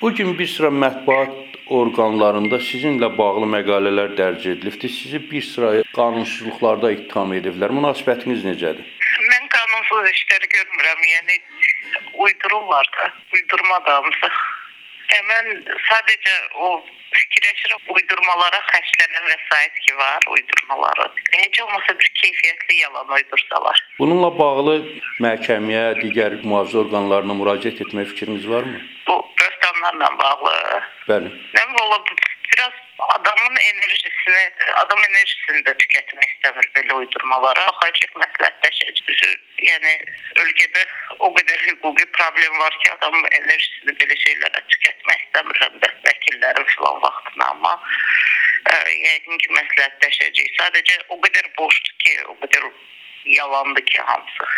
Bu gün bir sıra mətbuat orqanlarında sizinlə bağlı məqalələr dərc edilibdir. Sizi bir sıra qanunsuzluqlarda ittiham ediblər. Münasibətiniz necədir? Mən qanunsuz işlər görmürəm. Yəni uydururlar da, uydurma damısı. E, mən sadəcə o fikirləşirəm uydurmalara xərclənən vəsait ki var, uydurmaları. Heç olmasa bir keyfiyyətli yalan uydursalar. Bununla bağlı məhkəməyə, digər mühafizə orqanlarına müraciət etmək fikriniz varmı? Bu böhtanlarla bağlı. Bəli. Nə ola biraz adamın enerjisini, adam enerjisini də tükətmək istəmir belə uydurmalara. Xarici məsləhətləşəcək. Yəni ölkədə o qədər hüquqi problem var ki, adamın enerjisini belə şeylərə tükətmək istəmir həm də vəkillərin filan vaxtına, amma ə, yəqin ki, məsləhətləşəcək. Sadəcə o qədər boşdur ki, o qədər yalandır ki, hamısı.